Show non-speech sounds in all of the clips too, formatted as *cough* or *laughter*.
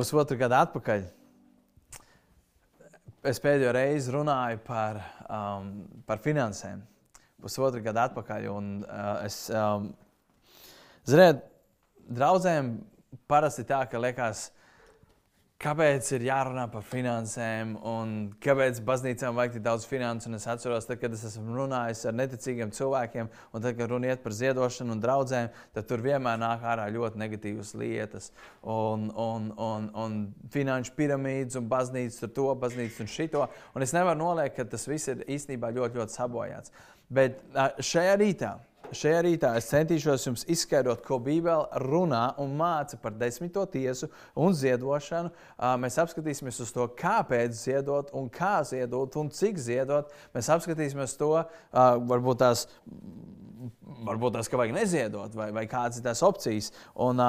pusotru gadu atpakaļ es pēdējo reizi runāju par, um, par finansēm. Pusotru gadu atpakaļ. Un, uh, es, um, ziniet, draudzēm parasti tā, ka liekas, kāpēc ir jārunā par finansēm un kāpēc baznīcām vajag tik daudz finansu. Un es atceros, tad, kad es esmu runājis ar neticīgiem cilvēkiem, un tad, kad runa iet par ziedošanu un draugiem, tad tur vienmēr nāk ārā ļoti negatīvas lietas. Un, un, un, un finanšu piramīdas, un baznīcas tur to, baznīcas un šito. Un es nevaru noliekt, ka tas viss ir īstenībā ļoti, ļoti sabojāts. Bet šajā rītā šajā rītā es centīšos jums izskaidrot, ko Bībele runā un māca par desmito tiesu un ziedošanu. Mēs apskatīsimies uz to, kāpēc ziedot, un kā ziedot, un cik ziedot. Mēs apskatīsimies to, varbūt tās, varbūt tās ka vajag neziedot, vai, vai kādas ir tās opcijas. Un,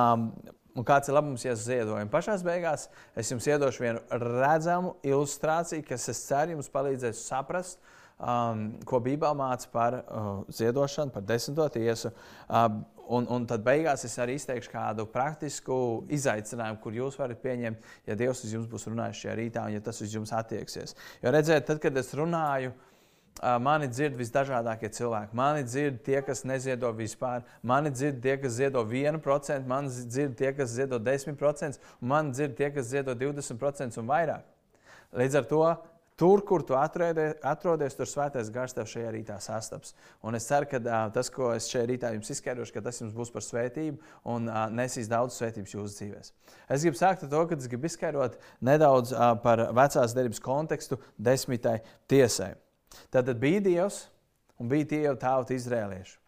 Un kāds ir labums, ja ziedojam? Pašā beigās es jums iedošu vienu redzamu ilustrāciju, kas, es ceru, jums palīdzēs saprast, uh, um, ko Bībelē māca par uh, ziedošanu, par desmito tiesu. Uh, un, un tad beigās es arī izteikšu kādu praktisku izaicinājumu, kur jūs varat pieņemt, ja Dievs uz jums būs runājis šajā rītā un ja tas uz jums attieksies. Jo redziet, tad, kad es runāju, uh, mani dzird visdažādākie cilvēki. Mani dzird tie, kas neziedo vispār, mani dzird tie, kas ziedo 1%, mani dzird tie, kas ziedo 10%, un mani dzird tie, kas ziedo 20% un vairāk. Līdz ar to Tur, kur tu atrodies, atrodies tur svētais gars tev šajā rītā sastaps. Un es ceru, ka uh, tas, ko es šajā rītā jums izskaidrošu, ka tas jums būs par svētību un uh, nesīs daudz svētības jūsu dzīvēm. Es gribu sākt ar to, ka es gribu izskaidrot nedaudz uh, par vecās derības kontekstu desmitai tiesai. Tad bija Dievs un bija tie jau tauti izrēlieši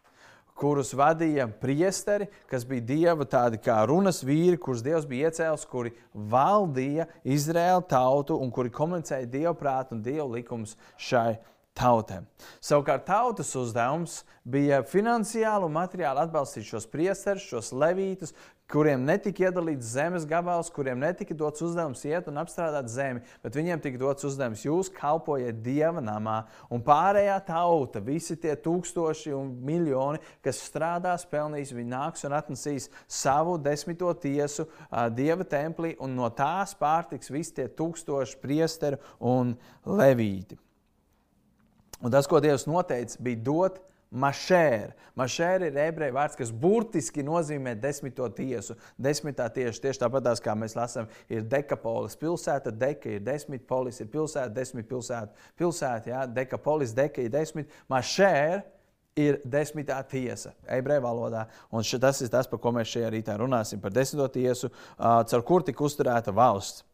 kurus vadīja priesteri, kas bija dieva tādi kā runas vīri, kurus Dievs bija iecēlis, kuri valdīja Izraēlu tautu un kuri komunicēja dievu prātu un dievu likumus šai tautēm. Savukārt tautas uzdevums bija finansiāli un materiāli atbalstīt šos priesterus, šos levītus, kuriem netika iedalīts zemes gabals, kuriem netika dots uzdevums iet un apstrādāt zemi, bet viņiem tika dots uzdevums, jūs kalpojiet dieva namā, un pārējā tauta, visi tie tūkstoši un miljoni, kas strādās, pelnīs, viņi nāks un atnesīs savu desmito tiesu uh, dieva templī, un no tās pārtiks visi tie tūkstoši priesteru un levīti. Un tas, ko Dievs noteica, bija dot Mašēra. Mašēra ir ebreju vārds, kas burtiski nozīmē desmito tiesu. Desmitā tieši, tieši tāpat kā mēs lasām, ir dekapolis pilsēta, deka ir desmit, polis ir pilsēta, desmit pilsēta, pilsēta jā, dekapolis, deka ir desmit. Mašēra ir desmitā tiesa ebreju valodā. Un š, tas ir tas, par ko mēs šajā rītā runāsim, par desmito tiesu, uh, caur kur tika uzturēta valsts.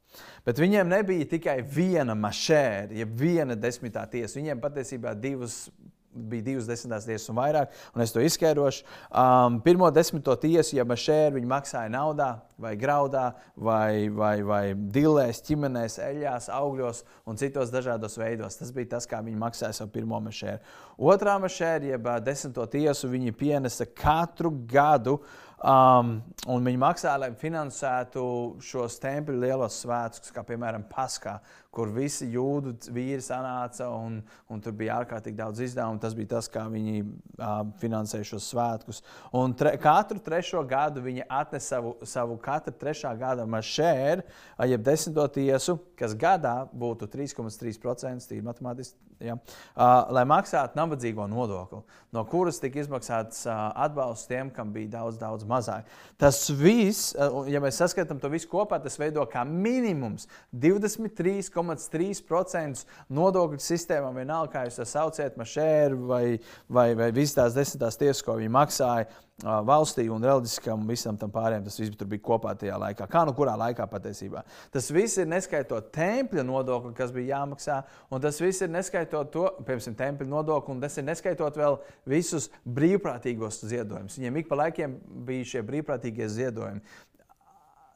Bet viņiem nebija tikai viena mašēra, jeb viena desmitā tiesa. Viņiem patiesībā divas bija divas desmitās tiesas un vairāk, un es to izskaidrošu. Um, pirmo desmito tiesu, ja mašēri viņi maksāja naudā, vai graudā, vai, vai, vai dilēs, ķimenēs, eļļās, augļos un citos dažādos veidos. Tas bija tas, kā viņi maksāja savu pirmo mašēri. Otrā mašēri, jeb desmito tiesu, viņi pienesa katru gadu. Um, un viņi maksā, lai finansētu šos tempļu lielos svētkus, kā piemēram Paskā, kur visi jūdu vīri sanāca un, un tur bija ārkārtīgi daudz izdevumu. Tas bija tas, kā viņi uh, finansēja šos svētkus. Un tre, katru trešo gadu viņi atnesa savu, savu katru trešā gada mašēru, jeb desmito tiesu, kas gadā būtu 3,3% tīri matemātiski. Ja, uh, lai maksātu nabadzīgo nodokli, no kuras tika izmaksāts uh, atbalsts tiem, kam bija daudz, daudz mazāk. Tas viss, uh, ja mēs saskatām to visu kopā, tas veido kā minimums 23,5%. 1,3% nodokļu sistēmā, vienalga, kā jūs to sauciet, mašēru vai, vai, vai visas tās desmitās tiesas, ko viņi maksāja valstī un reliģiskam visam tam pārējiem. Tas viss bija kopā tajā laikā. Kā nu kurā laikā patiesībā? Tas viss ir neskaitot tempļa nodokli, kas bija jāmaksā, un tas viss ir neskaitot to, piemēram, tempļa nodokli, un tas ir neskaitot vēl visus brīvprātīgos ziedojumus. Viņiem ik pa laikiem bija šie brīvprātīgie ziedojumi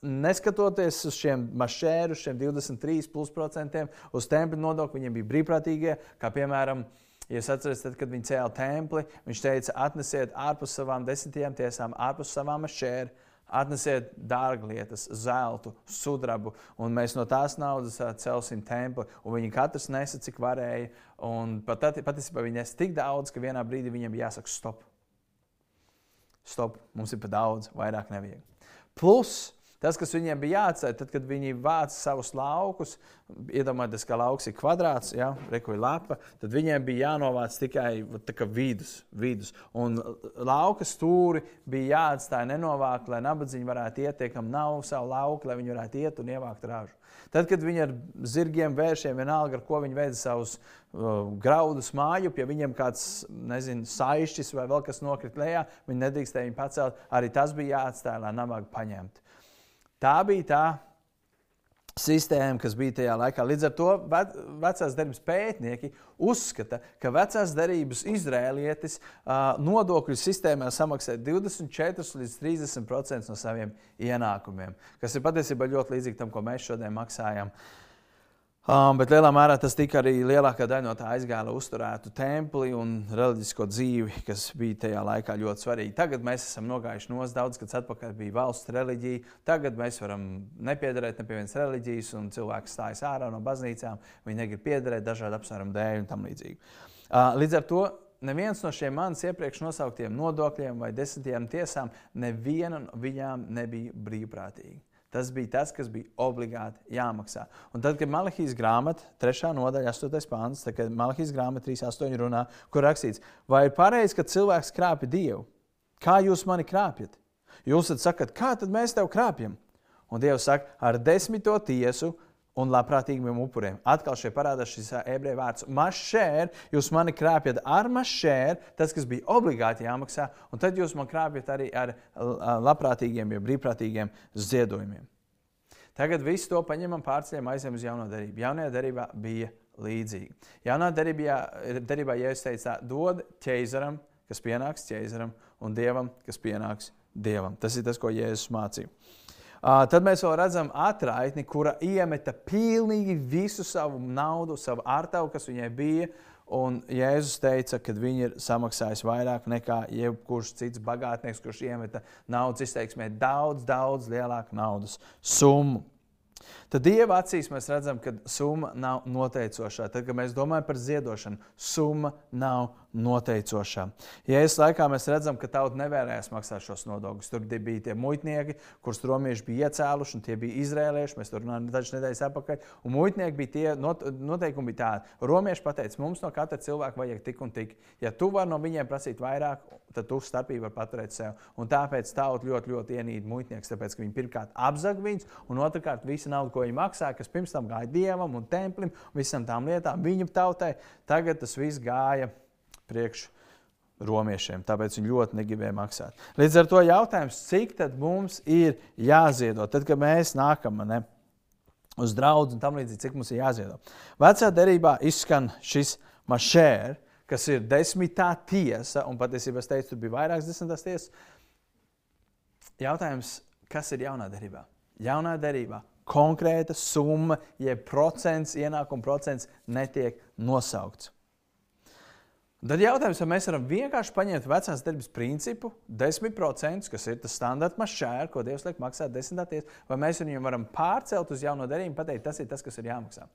neskatoties uz šiem mašēru, šiem 23% uz templi nodokli, viņiem bija brīvprātīgie, kā piemēram. Ja jūs atceraties, tad, kad viņi cēla templi, viņš teica, atnesiet ārpus savām desmitajām tiesām, ārpus savām mašēru, atnesiet dārglietas, zeltu, sudrabu, un mēs no tās naudas celsim templi. Un viņi katrs nesa, cik varēja. Un pat, patiesībā viņi nesa tik daudz, ka vienā brīdī viņiem jāsaka, stop. Stop, mums ir par daudz, vairāk nevajag. Plus, Tas, kas viņiem bija jāatstāj, tad, kad viņi vāca savus laukus, iedomājieties, ka lauks ir kvadrāts, ja, rekuja lapa, tad viņiem bija jānovāc tikai vidus, vidus. Un lauka stūri bija jāatstāj nenovākt, lai nabadzīgi varētu iet, kam nav savu lauku, lai viņi varētu iet un ievākt ražu. Tad, kad viņi ar zirgiem, vēršiem, vienalga, ar ko viņi veica savus uh, graudus māju, ja viņiem kāds nezinu, saišķis vai vēl kas nokrita lejā, viņi nedrīkstēja viņu pacelt. Arī tas bija jāatstāj, lai nabaga paņemtu. Tā bija tā sistēma, kas bija tajā laikā. Līdz ar to vecās darbības pētnieki uzskata, ka vecās darbības izrēlietis nodokļu sistēmā samaksā 24 līdz 30% no saviem ienākumiem, kas ir patiesībā ļoti līdzīgi tam, ko mēs šodien maksājam. Uh, Um, bet lielā mērā tas tika arī lielākā daļa no tā aizgāja, lai uzturētu templi un reliģisko dzīvi, kas bija tajā laikā ļoti svarīgi. Tagad mēs esam nogājuši no daudz, kad atpakaļ bija valsts reliģija. Tagad mēs varam nepiedarēt ne pie vienas reliģijas, un cilvēks stājas ārā no baznīcām. Viņi negrib piederēt dažādu apsvērumu dēļ un tam līdzīgi. Uh, līdz ar to neviens no šiem manis iepriekš nosauktiem nodokļiem vai desmitiem tiesām, neviena no viņām nebija brīvprātīga. Tas bija tas, kas bija obligāti jāmaksā. Un tad, kad Malahijas grāmata, 3. nodaļa, 8. pāns, tad, Malahijas grāmata 3.8. runā, kur rakstīts, vai ir pareizi, ka cilvēks krāpja Dievu? Kā jūs mani krāpjat? Jūs sakat, kā tad mēs tev krāpjam? Un Dievs saka, ar desmito tiesu un labprātīgiem upuriem. Atkal šeit parādās šis ebreju vārds mašēr. Jūs mani krāpjat ar mašēr, tas, kas bija obligāti jāmaksā, un tad jūs man krāpjat arī ar labprātīgiem, ja brīvprātīgiem ziedojumiem. Tagad visu to paņemam, pārceļam, aizējam uz jauno derību. Jaunajā derībā bija līdzīgi. Jaunā derībā, derībā ja es teicu, tā, dod ķeizaram, kas pienāks ķeizaram, un dievam, kas pienāks dievam. Tas ir tas, ko Jēzus mācīja. Tad mēs vēl redzam atraitni, kura iemeta pilnīgi visu savu naudu, savu ārtavu, kas viņai bija. Un Jēzus teica, ka viņi ir samaksājuši vairāk nekā jebkurš cits bagātnieks, kurš iemeta naudas izteiksmē daudz, daudz lielāku naudas summu. Tad Dieva acīs mēs redzam, ka summa nav noteicošā. Tad, kad mēs domājam par ziedošanu, summa nav noteicošā. Es laikā mēs redzam, ka tauta nevērējās maksāt šos nodokļus, tur bija tie muitnieki, kurus romieši bija iecēluši, un tie bija izrēlieši. Mēs tur runājām dažas nedēļas atpakaļ. Un muitnieki bija tie not, noteikumi bija tādi. Romieši pateica, mums no katra cilvēka vajag tik un tik. Ja tu vari no viņiem prasīt vairāk, tad tu starpību vari paturēt sev. Un tāpēc tauta ļoti, ļoti ienīda muitniekus, tāpēc ka viņi pirmkārt apzag viņus, un otrkārt visa nauda, ko viņi maksāja, kas pirms tam gāja dievam un templim, un visam tām lietām, viņu tautai, tagad tas viss gāja priekš romiešiem. Tāpēc viņi ļoti negribēja maksāt. Līdz ar to jautājums, cik tad mums ir jāziedo, tad, kad mēs nākam ne, uz draugu un tam līdzīgi, cik mums ir jāziedo. Vecā derībā izskan šis mašērs, kas ir desmitā tiesa, un patiesībā es teicu, tur bija vairākas desmitās tiesas. Jautājums, kas ir jaunā derībā? Jaunā derībā konkrēta summa, jeb procents, ienākuma procents netiek nosaukts. Tad jautājums, vai mēs varam vienkārši paņemt vecās darbības principu, 10%, kas ir tas standarta mašēra, ko Dievs liek maksāt desmitdaties, vai mēs viņu varam pārcelt uz jauno darījumu, pateikt, tas ir tas, kas ir jāmaksā.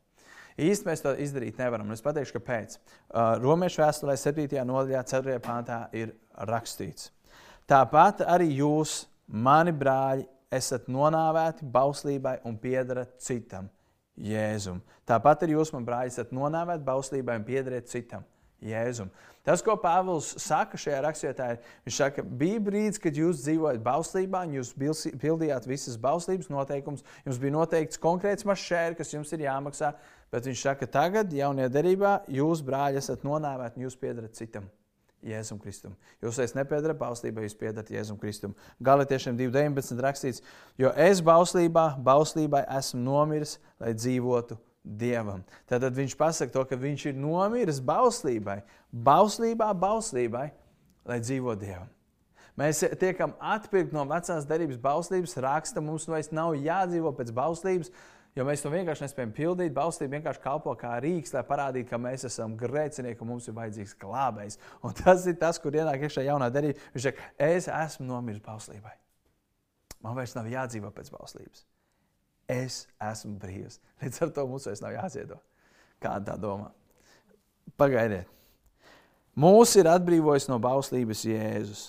Īsti mēs to izdarīt nevaram. Es pateikšu, kāpēc. Uh, Romiešu vēsturē 7. nodaļā, 4. pāntā ir rakstīts. Tāpat arī jūs, mani brāļi, esat nonāvēti bauslībai un piedarat citam, Jēzum. Tāpat arī jūs, man brāļi, esat nonāvēti bauslībai un piedarat citam, Jēzum. Tas, ko Pāvils saka šajā rakstvietā, ir, viņš saka, bija brīdis, kad jūs dzīvojat bauslībā, un jūs pildījāt visas bauslības noteikumus, jums bija noteikts konkrēts mašēri, kas jums ir jāmaksā, bet viņš saka, tagad, jaunajā derībā, jūs, brāļi, esat nonāvēti un jūs piedarat citam. Jēzum Kristum. Jūs vairs nepiedarat bauslībai, jūs piedarat Jēzum Kristum. Galietiešiem 2.19 rakstīts, jo es bauslībā, bauslībai esmu nomiris, lai dzīvotu Dievam. Tad viņš pasaka to, ka viņš ir nomiris bauslībai, bauslībā, bauslībai, lai dzīvotu Dievam. Mēs tiekam atpirkti no vecās derības bauslības, raksta mums vairs nav jādzīvo pēc bauslības, Jo mēs to vienkārši nespējam pildīt. Baustība vienkārši kalpo kā rīks, lai parādītu, ka mēs esam grēcinieki un mums ir vajadzīgs glābējs. Un tas ir tas, kur ienāk iekšā jaunā derība. Viņš saka, es esmu nomiris bauslībai. Man vairs nav jādzīvo pēc bauslības. Es esmu brīvs. *laughs* Līdz ar to mums vairs nav jāziedo. Kāda tā domā? Pagaidiet. Mūs ir atbrīvojis no bauslības Jēzus.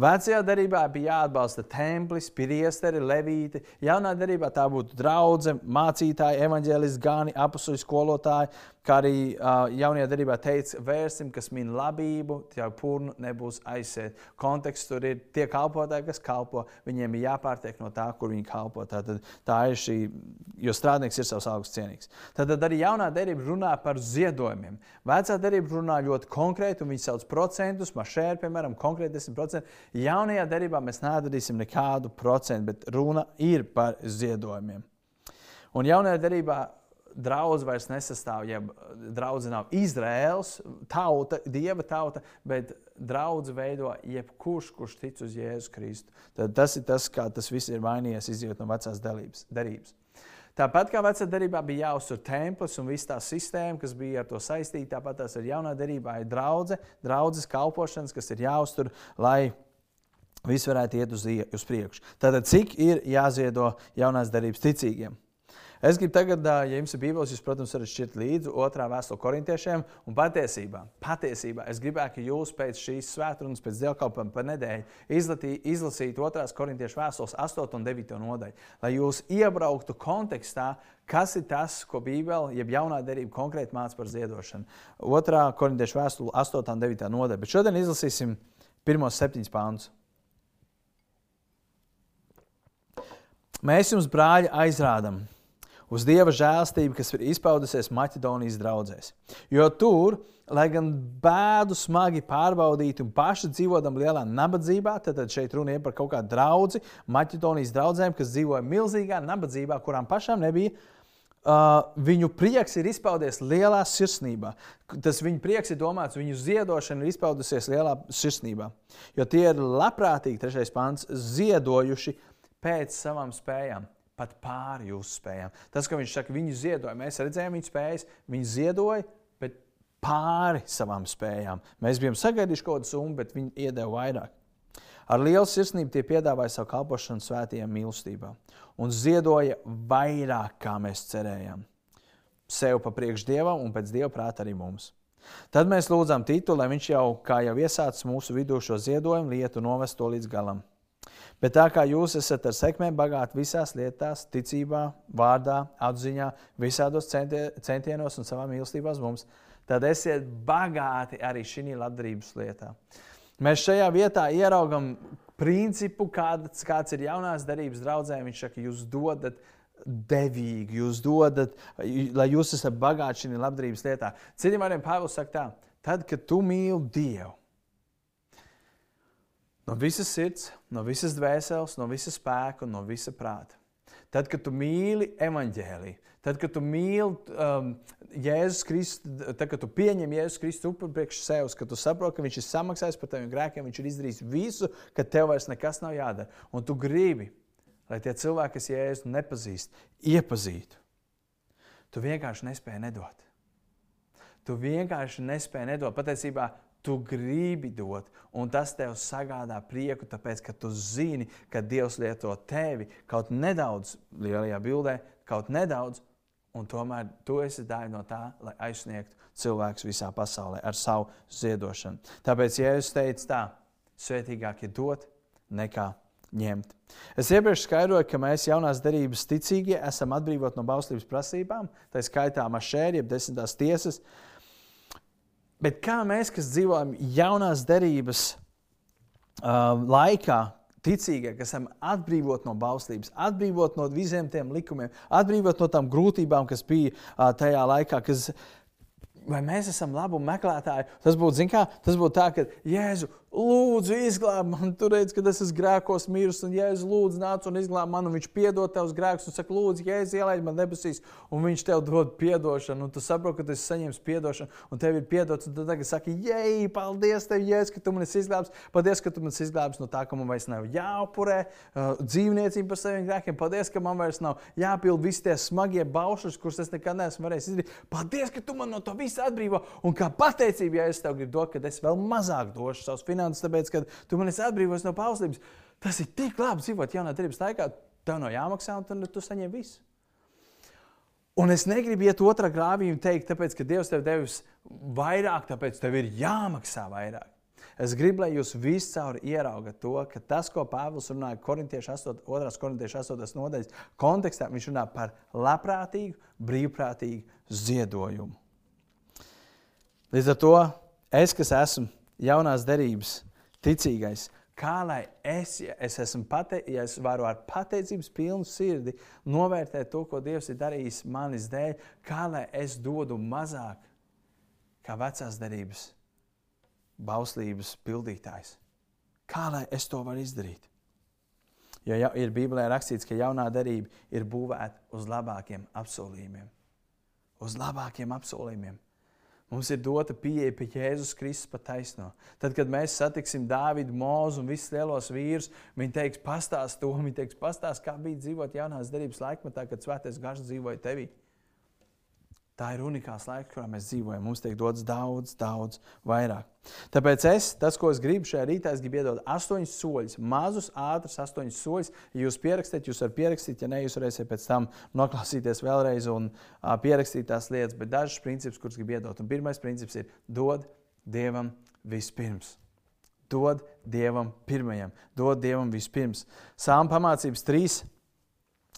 Vecajā darbā bija jāatbalsta templis, priesteri, levīti. Jaunā darbā tā būtu draudzene, mācītāji, evanģēlisti, gani, apakšu skolotāji, kā arī uh, jaunajā darbā teica, vērsim, kas min labību, jau purnu nebūs aiziet. Konteksts tur ir tie kalpotāji, kas kalpo, viņiem ir jāpārtiek no tā, kur viņi kalpo. Tātad, tā ir šī, jo strādnieks ir savs augsts cienīgs. Tad arī jaunā derība runā par ziedojumiem. Vecā derība runā ļoti konkrēti, un viņi sauc procentus, mašēri, piemēram, konkrēti 10%. Jaunajā derībā mēs nedarīsim nekādu procentu, bet runa ir par ziedojumiem. Un jaunajā derībā draugs vairs nesastāv, ja draugs nav Izraels tauta, dieva tauta, bet draugs veido jebkurš, kurš tic uz Jēzu Kristu. Tad tas ir tas, kā tas viss ir mainījies, izjūt no vecās derības. Tāpat kā vecā darbā bija jāuztur templis un viss tā sistēma, kas bija ar to saistīta, tāpat tās ir jaunā darbā ir draudzene, draudzes kalpošanas, kas ir jāuztur, lai viss varētu iet uz, uz priekšu. Tātad, cik ir jāziedo jaunās darbības ticīgiem? Es gribu tagad, ja jums ir Bībeles, jūs, protams, varat šķirt līdzi otrā vēstule korintiešiem. Un patiesībā, patiesībā es gribētu, ka jūs pēc šīs svētdienas, pēc dievkalpojuma par nedēļu izlasītu otrās korintiešu vēstules 8 un 9 nodaļu, lai jūs iebrauktu kontekstā, kas ir tas, ko Bībele, jeb jaunā derība konkrēti māca par ziedošanu. Otrā korintiešu vēstule 8 un 9 nodaļa. Bet šodien izlasīsim pirmos septiņus pānus. Mēs jums, brāļi, aizrādām, uz Dieva žēlstību, kas ir izpaudusies Maķedonijas draugzēs. Jo tur, lai gan bēdu smagi pārbaudīti un paši dzīvodam lielā nabadzībā, tad šeit runa ir par kaut kādu draugu, Maķedonijas draugiem, kas dzīvoja milzīgā nabadzībā, kurām pašām nebija. Uh, viņu prieks ir izpaudies lielā sirsnībā. Tas viņu prieks ir domāts, viņu ziedošana ir izpaudusies lielā sirsnībā. Jo tie ir labprātīgi, trešais pāns, ziedojuši pēc savām spējām pat pāri jūsu spējām. Tas, ka viņš saka, viņi ziedoja, mēs redzējām viņu spējas, viņi ziedoja, bet pāri savām spējām. Mēs bijām sagaidījuši kaut kādu summu, bet viņi iedeva vairāk. Ar lielu sirsnību tie piedāvāja savu kalpošanu svētajā mīlestībā un ziedoja vairāk, kā mēs cerējām. Sev pa priekš dievam un pēc dieva prāta arī mums. Tad mēs lūdzām Titu, lai viņš jau, kā jau iesācis mūsu vidū šo ziedojumu lietu, novest to līdz galam. Bet tā kā jūs esat ar sekmēm bagāti visās lietās, ticībā, vārdā, atziņā, visādos centienos un savā mīlestībā mums, tad esiet bagāti arī šī labdarības lietā. Mēs šajā vietā ieraugam principu, kāds, kāds ir jaunās darbības draudzē. Viņš saka, jūs dodat devīgi, jūs dodat, lai jūs esat bagāti šī labdarības lietā. Citiem vārdiem Pāvils saka tā, tad, kad tu mīli Dievu, No visas sirds, no visas dvēseles, no visas spēka un no visa prāta. Tad, kad tu mīli evaņģēlīju, tad, kad tu mīli um, Jēzus Kristus, tad, kad tu pieņem Jēzus Kristus upuri priekš sevis, kad tu saproti, ka Viņš ir samaksājis par taviem grēkiem, Viņš ir izdarījis visu, ka tev vairs nekas nav jādara. Un tu gribi, lai tie cilvēki, kas Jēzus nepazīst, iepazītu. Tu vienkārši nespēji nedot. Tu vienkārši nespēji nedot. Patiesībā tu gribi dot, un tas tev sagādā prieku, tāpēc ka tu zini, ka Dievs lieto tevi kaut nedaudz lielajā bildē, kaut nedaudz, un tomēr tu esi daļa no tā, lai aizsniegtu cilvēkus visā pasaulē ar savu ziedošanu. Tāpēc Jēzus teica tā, svētīgāk ir dot nekā ņemt. Es iepriekš skaidroju, ka mēs jaunās derības ticīgie esam atbrīvoti no bauslības prasībām, tā skaitā mašēri, jeb desmitās tiesas, uh, Bet kā mēs, kas dzīvojam jaunās derības uh, laikā, ticīgie, kas esam atbrīvot no bauslības, atbrīvot no visiem tiem likumiem, atbrīvot no tām grūtībām, kas bija uh, tajā laikā, kas, vai mēs esam labumu meklētāji, tas būtu, kā, tas būtu tā, ka Jēzu, Lūdzu, izglāb man, tur redz, kad es esmu grēkos miris, un Jēzus lūdzu nāc un izglāb mani, un viņš piedod tavus grēkus, un saka, lūdzu, Jēzus ielaid man debesīs, un viņš tev dod piedošanu, un tu saproti, ka tu esi saņēmis piedošanu, un tev ir piedots, un tu tagad saki, jei, paldies tev, Jēzus, ka tu man esi izglābs, paldies, ka tu man esi izglābs no tā, ka man vairs nav jāupurē uh, dzīvniecība par saviem grēkiem, paldies, ka man vairs nav jāpild visi tie smagie baušļus, kurus es nekad neesmu varējis izdarīt, paldies, ka tu man no to visu atbrīvo, un kā pateicība, ja es tev gribu dot, kad es vēl mazāk došu savus finanses finanses, tāpēc, ka tu man esi atbrīvojis no pauslības. Tas ir tik labi dzīvot jaunā darbības laikā. Tev nav jāmaksā, un tu, saņem visu. Un es negribu iet otrā grāvī un teikt, tāpēc, ka Dievs tev devis vairāk, tāpēc tev ir jāmaksā vairāk. Es gribu, lai jūs viscaur ieraugat to, ka tas, ko Pāvils runāja Korintiešu 8, 2. Korintiešu 8. nodaļas kontekstā, viņš runā par labprātīgu, brīvprātīgu ziedojumu. Līdz ar to es, kas esmu jaunās derības ticīgais, kā lai es, ja es esmu pate, ja es varu ar pateicības pilnu sirdi novērtēt to, ko Dievs ir darījis manis dēļ, kā lai es dodu mazāk kā vecās derības bauslības pildītājs. Kā lai es to varu izdarīt? Jo ja, ir Bībelē rakstīts, ka jaunā derība ir būvēta uz labākiem apsolījumiem. Uz labākiem apsolījumiem. Mums ir dota pieeja pie Jēzus Kristus pa taisno. Tad, kad mēs satiksim Dāvidu, Mūzu un visus lielos vīrus, viņi teiks, pastāst to, viņi teiks, pastāst, kā bija dzīvot jaunās derības laikmetā, kad svētais gars dzīvoja tevī. Tā ir unikāls laiks, kurā mēs dzīvojam. Mums tiek dots daudz, daudz vairāk. Tāpēc es, tas, ko es gribu šajā rītā, es gribu iedot astoņus soļus, mazus, ātrus astoņus soļus. Ja jūs pierakstāt, jūs varat pierakstīt, ja ne, jūs varēsiet pēc tam noklausīties vēlreiz un uh, pierakstīt tās lietas. Bet dažus principus, kurus gribu iedot. Un pirmais princips ir dod Dievam vispirms. Dod Dievam pirmajam, dod Dievam vispirms. Sāma pamācības 3,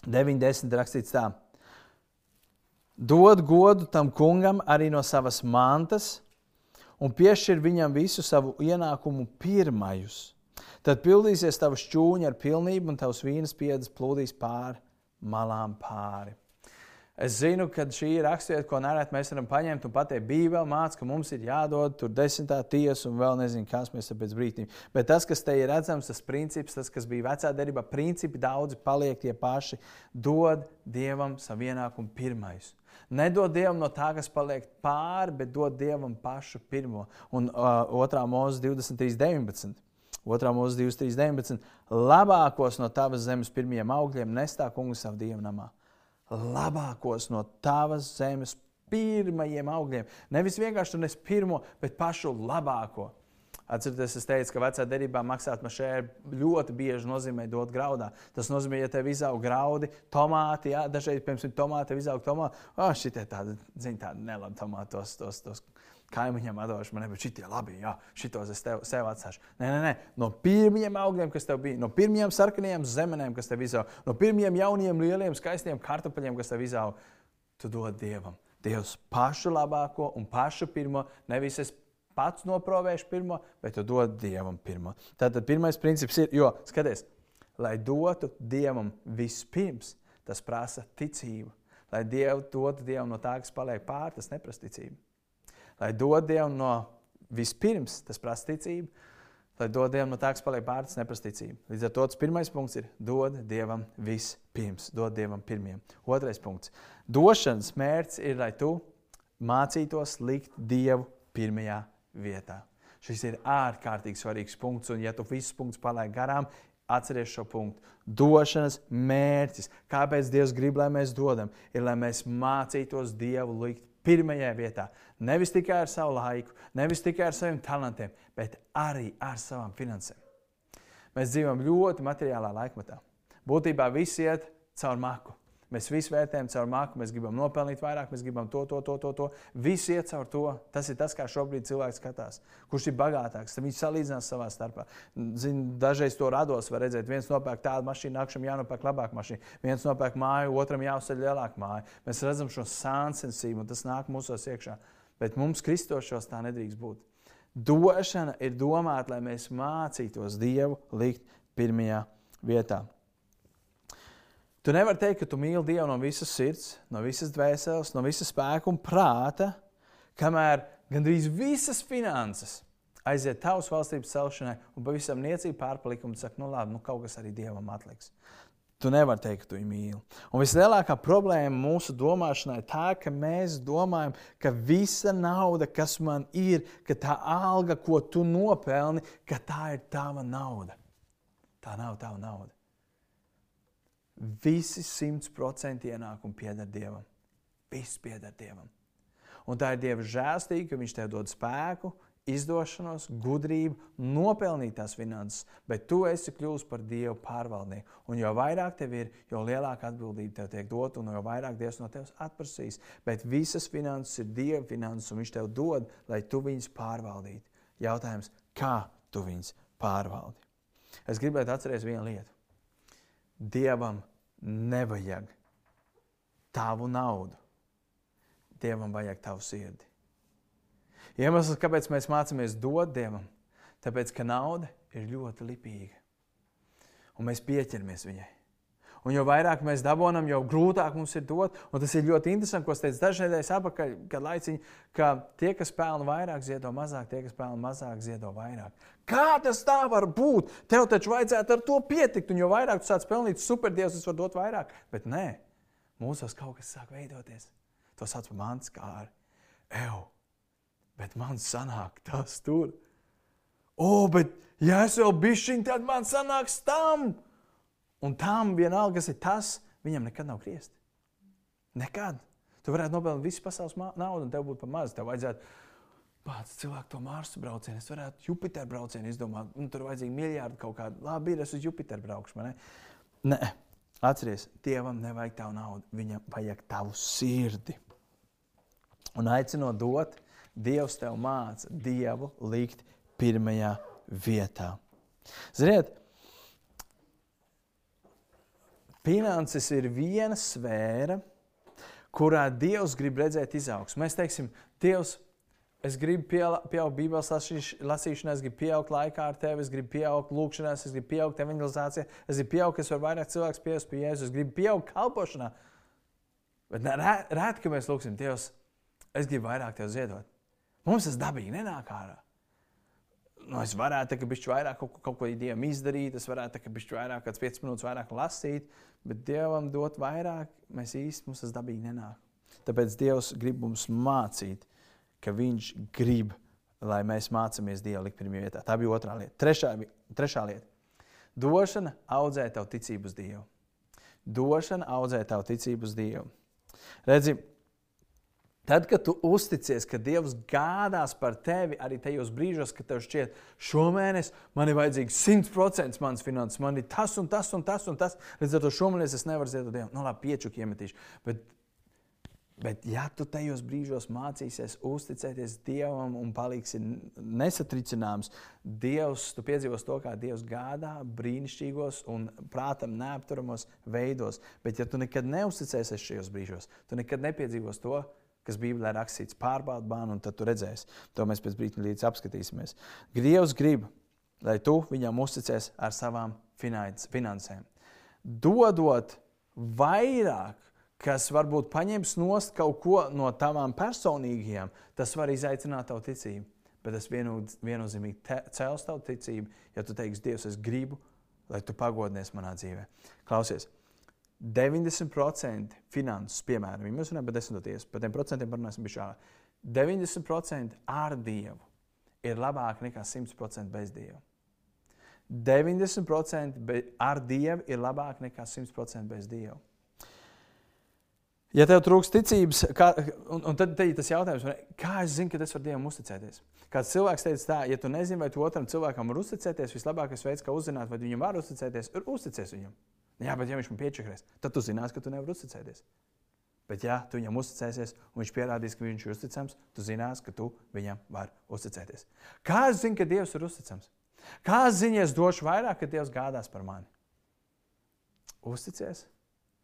9, 10 rakstīts tā. Dod godu tam kungam arī no savas mantas un piešķir viņam visu savu ienākumu pirmajus. Tad pildīsies tavs šķūņi ar pilnību, un tavs vīnas piedas plūdīs pāri malām pāri. Es zinu, ka šī ir raksturvieta, ko nereti mēs varam paņemt un pateikt, Bībelē mācīja, ka mums ir jādod tur desmitā tiesa un vēl nezinu, kas mēs esam pēc brīdim. Bet tas, kas te ir redzams, tas princips, tas, kas bija vecā derībā, principi daudzi paliek tie paši. Dod Dievam savu ienākumu pirmais. Nedod Dievam no tā, kas paliek pāri, bet dod Dievam pašu pirmo. Un uh, 2. mūzika 23, 19. 2. mūzika 23, 19. Labākos no tavas zemes pirmajiem augļiem nestā kungu savu dievu namā. Labākos no tavas zemes pirmajiem augļiem. Nevis vienkārši tu nes pirmo, bet pašu labāko. Atcerieties, es teicu, ka vecā derībā maksāt mašēru ļoti bieži nozīmē dot graudā. Tas nozīmē, ja tev izaug graudi, tomāti, jā, dažreiz, piemēram, tomāti, tev izaug tomāti. Oh, šitie tādi, zini, tādi nelabi tomāti, tos, tos, tos kaimiņiem atdošu, man nebija šitie labi, jā, šitos es tev, sev atstāšu. Nē, nē, nē, no pirmajiem augļiem, kas tev bija, no pirmajiem sarkanajiem zemenēm, kas tev izaug, no pirmajiem jauniem, lieliem, skaistiem kartupeļiem, kas tev izaug, tu dod Dievam. Dievs pašu labāko un pašu pirmo, nevis es pats noprovēšu pirmo, bet tu dod Dievam pirmo. Tātad pirmais princips ir, jo, skaties, lai dotu Dievam vispirms, tas prasa ticību. Lai Dievu dotu Dievam no tā, kas paliek pāri, tas neprasa ticību. Lai dotu Dievam no vispirms, tas prasa ticību. Lai dod Dievam no tā, kas paliek pāri, tas neprasa ticību. Līdz ar to tas pirmais punkts ir dod Dievam vispirms, dod Dievam pirmiem. Otrais punkts. Došanas mērķis ir, lai tu mācītos likt Dievu pirmajā vietā. Šis ir ārkārtīgi svarīgs punkts, un ja tu visus punktus palaidi garām, atceries šo punktu. Došanas mērķis, kāpēc Dievs grib, lai mēs dodam, ir, lai mēs mācītos Dievu likt pirmajā vietā. Nevis tikai ar savu laiku, nevis tikai ar saviem talantiem, bet arī ar savām finansēm. Mēs dzīvojam ļoti materiālā laikmetā. Būtībā viss iet caur maku. Mēs visi vērtējam caur māku, mēs gribam nopelnīt vairāk, mēs gribam to, to, to, to. to. Viss iet caur to. Tas ir tas, kā šobrīd cilvēks skatās. Kurš ir bagātāks, tad viņš salīdzinās savā starpā. Zin, dažreiz to rados var redzēt. Viens nopērk tādu mašīnu, nākamajam jānopērk labāka mašīna. Viens nopērk māju, otram jāuzceļ lielāka māja. Mēs redzam šo sāncensību, un tas nāk mūsos iekšā. Bet mums, kristošos, tā nedrīkst būt. Došana ir domāta, lai mēs mācītos Dievu likt pirmajā vietā. Tu nevari teikt, ka tu mīli Dievu no visas sirds, no visas dvēseles, no visas spēka un prāta, kamēr gandrīz visas finanses aiziet tavas valstības celšanai un pavisam niecīgi pārpalikumu. Tu saki, nu labi, nu kaut kas arī Dievam atliks. Tu nevari teikt, ka tu viņu mīli. Un vislielākā problēma mūsu domāšanai ir tā, ka mēs domājam, ka visa nauda, kas man ir, ka tā alga, ko tu nopelni, ka tā ir tava nauda. Tā nav tava nauda. Visi simts procenti ienākumi pieder Dievam. Viss pieder Dievam. Un tā ir Dieva žēlstība, ka Viņš tev dod spēku, izdošanos, gudrību, nopelnīt tās finanses, bet tu esi kļuvis par Dievu pārvaldnieku. Un jo vairāk tev ir, jo lielāka atbildība tev tiek dota, un jo vairāk Dievs no tevis atprasīs. Bet visas finanses ir Dieva finanses, un Viņš tev dod, lai tu viņus pārvaldītu. Jautājums, kā tu viņus pārvaldi. Es gribētu atcerēties vienu lietu. Dievam nevajag tavu naudu. Dievam vajag tavu sirdi. Iemesls, kāpēc mēs mācāmies dot Dievam, tāpēc, ka nauda ir ļoti lipīga. Un mēs pieķeramies viņai. Un jo vairāk mēs dabūjam, jo grūtāk mums ir dot. Un tas ir ļoti interesanti, ko es teicu dažas nedēļas atpakaļ, kad laiciņi, ka tie, kas pelna vairāk, ziedo mazāk, tie, kas pelna mazāk, ziedo vairāk. Kā tas tā var būt? Tev taču vajadzētu ar to pietikt, un jo vairāk tu sāc pelnīt, superdievs, tas var dot vairāk. Bet nē, mūsos kaut kas sāk veidoties. To sauc par mans kāri. Ew, bet man sanāk tas tur. O, bet ja es vēl bišķiņ, tad man sanāks tam. Un tam vienalga, kas ir tas, viņam nekad nav griezti. Nekad. Tu varētu nopelnīt visu pasaules naudu, un tev būtu par maz. Tev vajadzētu pats cilvēku to Marsa braucienu, es varētu Jupiteru braucienu izdomāt. Un tur vajadzīgi miljardi kaut kādu. Labi, ir es uz Jupiteru braukšu. Ne? Nē, atceries, Dievam nevajag tavu naudu, viņam vajag tavu sirdi. Un aicinot dot, Dievs tev māca Dievu likt pirmajā vietā. Ziniet, Finanses ir viena sfēra, kurā Dievs grib redzēt izaugsmu. Mēs teiksim, Dievs, es gribu pieaugt Bībeles lasīšanā, es gribu pieaugt laikā ar tevi, es gribu pieaugt lūkšanās, es gribu pieaugt evangelizācijā, es gribu pieaugt, es varu vairāk cilvēku pievērst pie Jēzus, es gribu pieaugt kalpošanā. Bet rēti, ka mēs lūgsim, Dievs, es gribu vairāk tev ziedot. Mums tas dabīgi nenāk ārā nu, es varētu bišķi vairāk kaut, kaut ko dievam izdarīt, es varētu bišķi vairāk, kāds 5 minūtes vairāk lasīt, bet dievam dot vairāk, mēs īsti mums tas dabīgi nenāk. Tāpēc Dievs grib mums mācīt, ka Viņš grib, lai mēs mācāmies Dievu likt pirmajā vietā. Tā bija otrā lieta. Trešā, trešā lieta. Došana audzē tavu ticību uz Dievu. Došana audzē tavu ticību uz Dievu. Redzi, Tad, kad tu uzticies, ka Dievs gādās par tevi arī tajos brīžos, kad tev šķiet, šomēnes man ir vajadzīgs 100% mans finanses, man ir tas un tas un tas un tas. Līdz ar to šomēnes es nevaru ziedot Dievam. Nu, labi, piečuki iemetīšu. Bet, bet ja tu tajos brīžos mācīsies uzticēties Dievam un paliksi nesatricināms, Dievs, tu piedzīvos to, kā Dievs gādā brīnišķīgos un prātam neapturamos veidos. Bet ja tu nekad neuzticēsies šajos brīžos, tu nekad nepiedzīvos to, kas Bībelē rakstīts, pārbaudi bānu, un tad tu redzēsi. To mēs pēc brīža līdz apskatīsimies. Dievs grib, lai tu viņam uzticies ar savām finansēm. Dodot vairāk, kas varbūt paņems nost kaut ko no tavām personīgajām, tas var izaicināt tavu ticību. Bet tas viennozīmīgi cels tavu ticību, ja tu teiksi, Dievs, es gribu, lai tu pagodinies manā dzīvē. Klausies, 90% finanses, piemēram, ja mēs runājam par desmitoties, par tiem procentiem parunāsim bišķā. 90% ar Dievu ir labāk nekā 100% bez Dieva. 90% ar Dievu ir labāk nekā 100% bez Dieva. Ja tev trūks ticības, kā, un, un tad ir tas jautājums, kā es zinu, ka es varu Dievam uzticēties? Kāds cilvēks teica, tā, ja tu nezini, vai tu otram cilvēkam var uzticēties, vislabākais veids, kā uzzināt, vai viņam var uzticēties, ir uzticēties viņam. Jā, bet ja viņš man piečakarēs, tad tu zinās, ka tu nevari uzticēties. Bet, ja tu viņam uzticēsies, un viņš pierādīs, ka viņš ir uzticams, tu zinās, ka tu viņam vari uzticēties. Kā es zinu, ka Dievs ir uzticams? Kā es zinu, es došu vairāk, ka Dievs gādās par mani? Uzticies,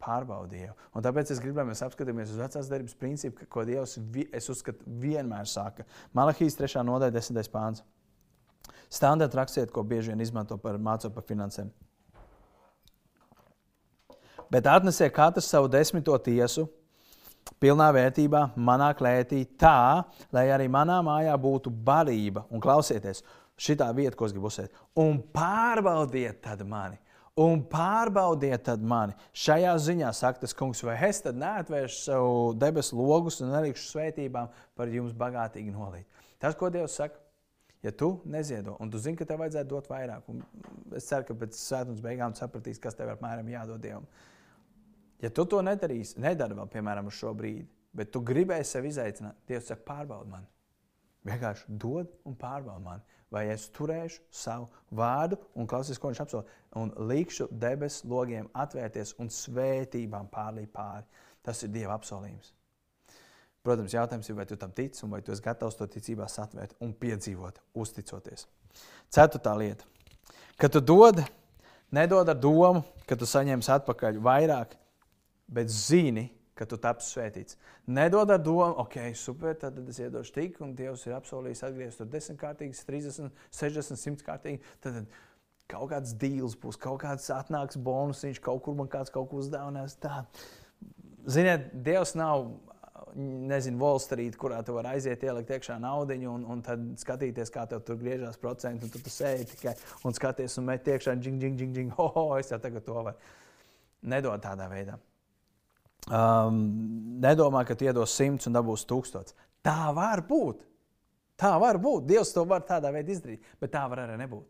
pārbaudīju. Un tāpēc es gribu, lai mēs apskatāmies uz vecās darbības principu, ko Dievs, es uzskatu, vienmēr saka. Malahijas 3. nodaļa, 10. pāns. Standarta rakstiet, ko bieži vien izmanto par mācot par finansēm bet atnesiet katrs savu desmito tiesu pilnā vērtībā manā klētī, tā, lai arī manā mājā būtu barība. Un klausieties, šī vieta, ko es gribu uzsvērt, un pārbaudiet tad mani. Un pārbaudiet mani. Šajā ziņā saka tas kungs, vai es tad neatvēršu savu debesu logus un nelikšu svētībām par jums bagātīgi nolīt. Tas, ko Dievs saka, ja tu neziedo, un tu zini, ka tev vajadzētu dot vairāk, un es ceru, ka pēc svētdienas beigām sapratīs, kas tev apmēram jādod Dievam. Ja tu to nedarīsi, nedari vēl, piemēram, uz šo brīdi, bet tu gribēji sevi izaicināt, Dievs saka, pārbaudi mani. Vienkārši dod un pārbaudi mani. Vai es turēšu savu vārdu un klausies, ko viņš apsola, un likšu debesu logiem atvērties un svētībām pārlīd pāri. Tas ir Dieva apsolījums. Protams, jautājums ir, vai tu tam tici un vai tu esi gatavs to ticībā satvērt un piedzīvot, uzticoties. Ceturtā lieta. Kad tu dod, nedod ar domu, ka tu saņemsi atpakaļ vairāk, bet zini, ka tu tapsi svētīts. Nedod ar domu, ok, super, tad es iedošu tik, un Dievs ir apsolījis atgriezties tur desmitkārtīgi, 30, 60, 100 kārtīgi. Tad, tad kaut kāds deals būs, kaut kāds atnāks bonus, viņš kaut kur man kāds kaut ko uzdāvinās. Tā. Ziniet, Dievs nav nezinu, Wall Street, kurā tu vari aiziet, ielikt iekšā naudu un, un tad skatīties, kā tev tur griežās procenti. Tad tu sēdi tikai un skaties un met iekšā, džing, džing, džing, džing, ho, ho, es jau tagad to varu. Nedod tādā veidā. Um, nedomā, ka tu iedos simts un dabūsi tūkstots. Tā var būt. Tā var būt. Dievs to var tādā veidā izdarīt, bet tā var arī nebūt.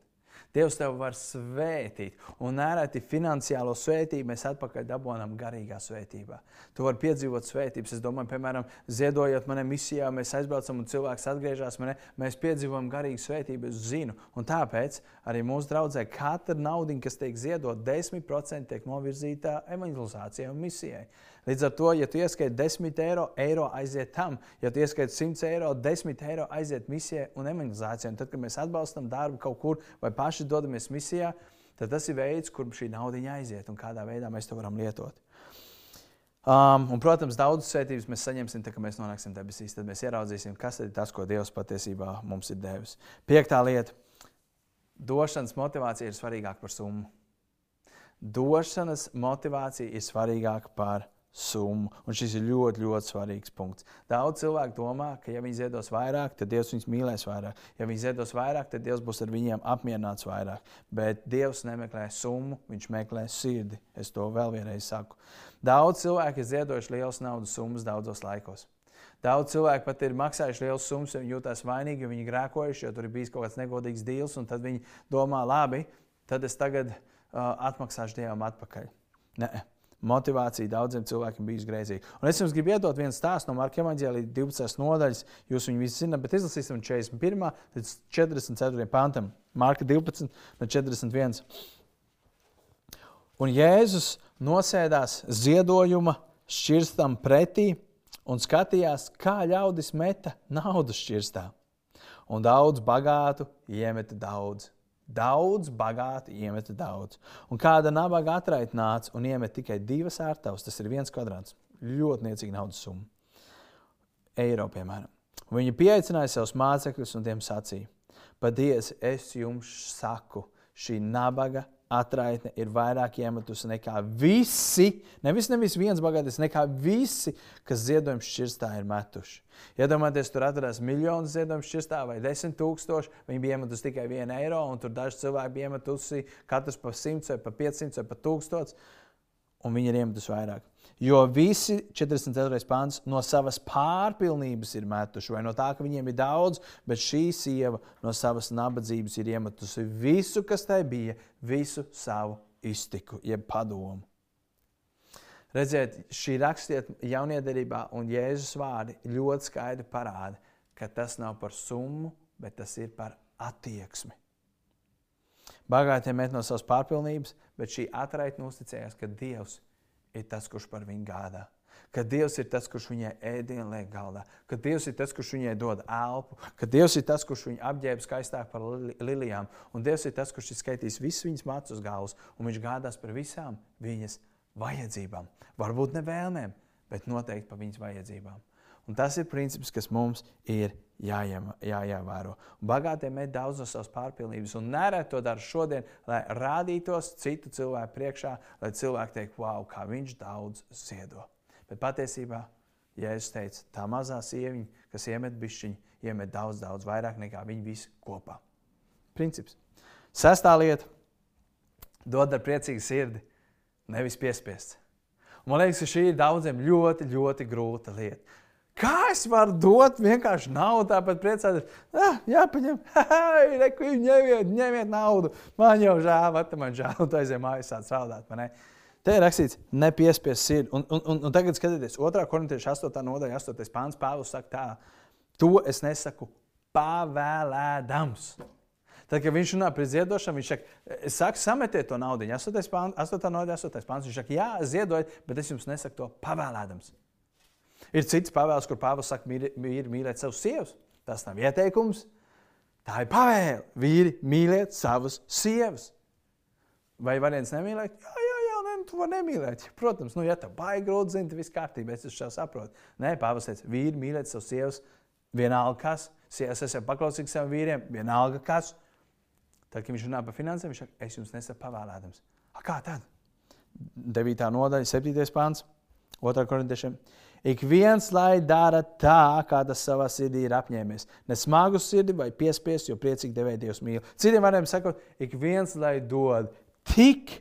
Dievs tev var svētīt. Un nereti finansiālo svētību mēs atpakaļ dabūjam garīgā svētībā. Tu vari piedzīvot svētības. Es domāju, piemēram, ziedojot manai misijā, mēs aizbraucam un cilvēks atgriežas. Mane, mēs piedzīvojam garīgu svētību, es zinu. Un tāpēc arī mūsu draudzē katra nauda, kas tiek ziedot, 10% tiek novirzīta evanģelizācijai un misijai. Līdz ar to, ja tu ieskaiti 10 eiro, eiro aiziet tam, ja tu ieskaiti 100 eiro, 10 eiro aiziet misijai un evanģelizācijai. Un tad, kad mēs atbalstam darbu kaut kur vai paši dodamies misijā, tad tas ir veids, kur šī nauda aiziet un kādā veidā mēs to varam lietot. Um, un, protams, daudzas svētības mēs saņemsim, tad, kad mēs nonāksim debesīs. Tad mēs ieraudzīsim, kas ir tas, ko Dievs patiesībā mums ir devis. Piektā lieta - došanas motivācija ir svarīgāka par summu. Došanas motivācija ir svarīgāka par summu. Un šis ir ļoti, ļoti svarīgs punkts. Daudz cilvēku domā, ka, ja viņi ziedos vairāk, tad Dievs viņus mīlēs vairāk. Ja viņi ziedos vairāk, tad Dievs būs ar viņiem apmierināts vairāk. Bet Dievs nemeklē summu, Viņš meklē sirdi. Es to vēl vienreiz saku. Daudz cilvēku ir ziedojuši lielas naudas summas daudzos laikos. Daudz cilvēku pat ir maksājuši lielu summu, jo viņi jūtas vainīgi, viņi grēkojuši, jo tur ir bijis kaut kāds negodīgs deals, un tad viņi domā, labi, tad es tagad uh, atmaksāšu Dievam atpakaļ. Nē, motivācija daudziem cilvēkiem bijusi grēzīga. Un es jums gribu iedot vienu stāstu no Marka Evanģēlīja 12. nodaļas. Jūs viņu visi zināt, bet izlasīsim 41. līdz 44. pantam. Marka 12. no 41. Un Jēzus nosēdās ziedojuma šķirstam pretī un skatījās, kā ļaudis meta naudu šķirstā. Un daudz bagātu iemeta daudz Daudz bagāti iemeta daudz. Un kāda nabaga atraita nāca un iemeta tikai divas ārtavas, tas ir viens kvadrāts. Ļoti niecīga naudas summa. Eiro, piemēram. Un viņi pieaicināja savus mācekļus un tiem sacīja: Patiesi, es jums saku, šī nabaga atraitne ir vairāk iemetusi nekā visi, nevis, nevis viens bagātis, nekā visi, kas ziedojums šķirstā ir metuši. Iedomājieties, tur atradās miljonus ziedojumu šķirstā vai desmit tūkstoši. Viņi bija iemetusi tikai vienu eiro, un tur daži cilvēki bija iemetusi katrs pa simts vai pa piecsimts vai pa tūkstots, un viņi ir iemetusi vairāk. Jo visi 44. pāns no savas pārpilnības ir metuši, vai no tā, ka viņiem ir daudz, bet šī sieva no savas nabadzības ir iemetusi visu, kas tai bija, visu savu iztiku, jeb padomu. Redziet, šī rakstiet jauniederībā un Jēzus vārdi ļoti skaidri parāda, ka tas nav par summu, bet tas ir par attieksmi. Bagātie met no savas pārpilnības, bet šī atraitne uzticējās, ka Dievs ir ir tas, kurš par viņu gādā. Ka Dievs ir tas, kurš viņai ēdienu liek galdā, ka Dievs ir tas, kurš viņai dod elpu, ka Dievs ir tas, kurš viņu apģērba skaistāk par li lilijām, un Dievs ir tas, kurš ir skaitījis visus viņas matus galvas, un viņš gādās par visām viņas vajadzībām. Varbūt ne vēlmēm, bet noteikti par viņas vajadzībām. Un tas ir princips, kas mums ir jāiema, jāievēro. Bagātie met daudz no savas pārpilnības, un nereti to dara šodien, lai rādītos citu cilvēku priekšā, lai cilvēki teiktu, wow, kā viņš daudz ziedo. Bet patiesībā, ja es teicu, tā mazā sieviņa, kas iemet bišķiņu, iemet daudz, daudz vairāk nekā viņi visi kopā. Princips. Sestā lieta - dod ar priecīgu sirdi, nevis piespiests. Man liekas, ka šī ir daudziem ļoti, ļoti grūta lieta. Kā es varu dot vienkārši naudu, tāpat priecāties? Ah, jā, paņem, *laughs* reku, ņemiet, ņemiet naudu. Man jau žēl, vat, man žēl, un tu aizēji mājās sāc strādāt. Te ir rakstīts, nepiespies sirdi. Un, un, un, un tagad skatieties, 2. korintieša 8. nodaļa, 8. pāns, Pāvils saka tā, to es nesaku pavēlēdams. Tad, kad viņš runā par ziedošanu, viņš saka, es saku, sametiet to naudu. 8. nodaļa, 8. pāns, viņš saka, jā, ziedojiet, bet es jums nesaku to pavēlēdams. Ir cits pavēls, kur pāvils saka, vīri mīlēt savus sievas. Tas nav ieteikums. Tā ir pavēle. Vīri mīliet savas sievas. Vai variants nemīlēt? Jā, jā, jā ne, tu vari nemīlēt. Protams, nu, ja tev baigi grūti zini, tad viss kārtībā, es to saprotu. Nē, pāvils teica, vīri mīlēt savas sievas, vienalga kas. Es esmu paklausīgs saviem vīriem, vienalga kas. Tad, kad viņš runā par finansēm, viņš saka, es jums nesaku pavēlēdams. A, kā tad? 9. nodaļa, 7. pāns, 2. korintiešiem. Ik viens lai dara tā, kā tas savā sirdī ir apņēmies. Ne smagu sirdi vai piespiest, jo priecīgi devēja Dievs mīl. Citiem vārdiem sakot, ik viens lai dod tik,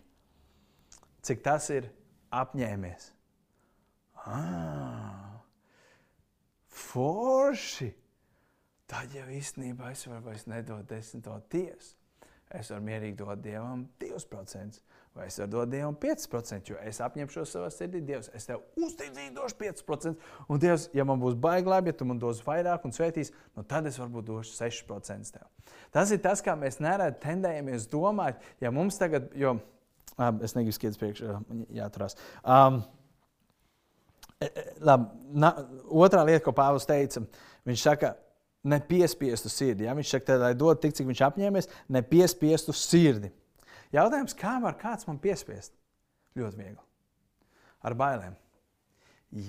cik tas ir apņēmies. Ah, forši! Tad jau īstenībā es varu vairs nedot desmito tiesu. Es varu mierīgi dot Dievam 2%. Vai es varu dot Dievam 5%, jo es apņemšos savā sirdī, Dievs, es tev uzticīgi došu 5%. Un Dievs, ja man būs baigi labi, ja tu man dos vairāk un svētīs, nu tad es varbūt došu 6% tev. Tas ir tas, kā mēs nereti tendējamies domāt, ja mums tagad, jo es negribu skriet priekšā, jāturās. Um, labi, na, otrā lieta, ko Pāvils teica, viņš saka, nepiespiestu sirdi. Ja? Viņš saka, lai dod tik, cik viņš apņēmies, nepiespiestu sirdi. Jautājums, kā var kāds man piespiest? Ļoti viegli. Ar bailēm.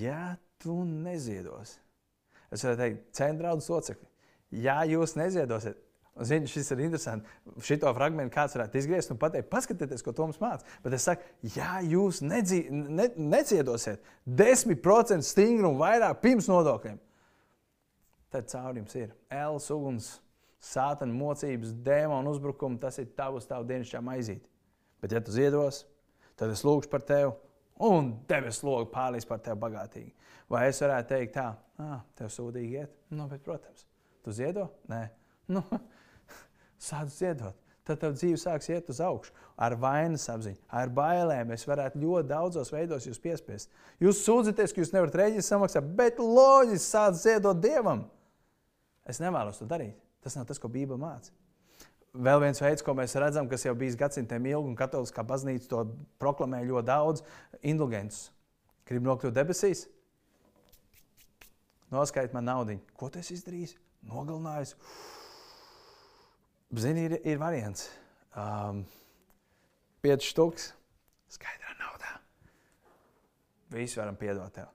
Ja tu neziedos, es varu teikt, centrālus locekļi, ja jūs neziedosiet, un zini, šis ir interesanti, šito fragment kāds varētu izgriezt un pateikt, paskatieties, ko Toms māca. Bet es saku, ja jūs nedzi, ne, neziedosiet 10% stingrumu vairāk pirms nodokļiem, tad cauri jums ir L suguns sātana mocības, dēmonu uzbrukumu, tas ir tavs, tavu dienasčā maizīti. Bet, ja tu ziedos, tad es lūgšu par tevi, un debesu logu pārlīs par tevi bagātīgi. Vai es varētu teikt, tā, ah, tev sūdīgi iet? Nu, bet, protams, tu ziedo? Nē, nu, *laughs* sāc ziedot. Tad tev dzīve sāks iet uz augšu. Ar vainas apziņu, ar bailēm. Es varētu ļoti daudzos veidos jūs piespiest. Jūs sūdzaties, ka jūs nevarat rēģēt samaksāt, bet loģiski sāc ziedot Dievam. Es nevēlos to darīt. Tas nav tas, ko Bībele māca. Vēl viens veids, ko mēs redzam, kas jau bijis gadsimtiem ilgi, un katoliskā baznīca to proklamē ļoti daudz, ir indulgents. Gribu nokļūt debesīs? Noskaidro man naudu. Ko tu izdarīji? Nogalinājis. Zini, ir, ir variants. Um, Pieci stūks, skaidrā naudā. Visi varam piedot tev.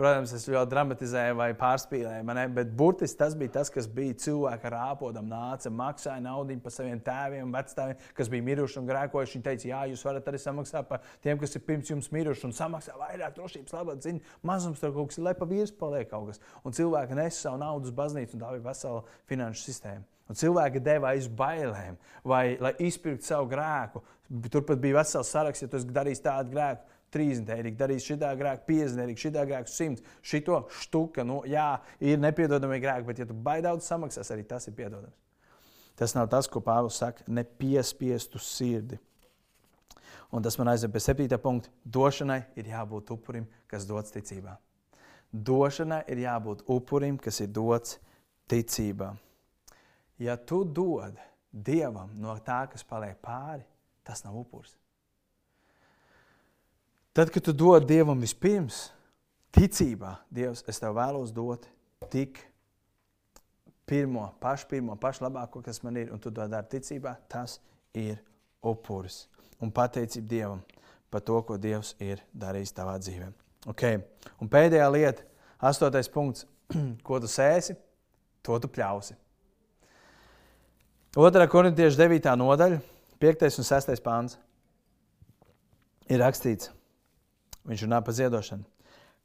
Protams, es ļoti dramatizēju vai pārspīlēju, ne? bet burtiski tas bija tas, kas bija cilvēks ar āpodam, nāca, maksāja naudu par saviem tēviem, vecākiem, kas bija miruši un grēkojuši. Viņi teica, jā, jūs varat arī samaksāt par tiem, kas ir pirms jums miruši, un samaksā vairāk drošības labāk. Zini, mazums tur kaut kas ir, lai pa vīrs paliek kaut kas. Un cilvēki nes savu naudu uz baznīcu, un tā bija vesela finanšu sistēma. Un cilvēki deva aiz bailēm, vai lai izpirktu savu grēku. Turpat bija vesels saraksts, ja tu darīsi tādu grēku 30 eiro, darīs šī grēka, 50 eiro, šī grēka, 100. Šito štuka, nu, jā, ir nepiedodami grēki, bet, ja tu baigi daudz samaksās, arī tas ir piedodams. Tas nav tas, ko Pāvils saka, nepiespiestu sirdi. Un tas man aizved pie 7. punkta. Došanai ir jābūt upurim, kas dots ticībā. Došanai ir jābūt upurim, kas ir dots ticībā. Ja tu dod Dievam no tā, kas paliek pāri, tas nav upuris. Tad, kad tu dod Dievam vispirms, ticībā, Dievs, es tev vēlos dot tik pirmo, pašu pirmo, pašu labāko, kas man ir, un tu to dari ticībā, tas ir upuris. Un pateicība Dievam par to, ko Dievs ir darījis tavā dzīvē. Okay. Un pēdējā lieta, astotais punkts, *clears throat* ko tu sēsi, to tu pļausi. 2. korintiešu 9. nodaļa, 5. un 6. pāns ir rakstīts. Viņš runā par ziedošanu.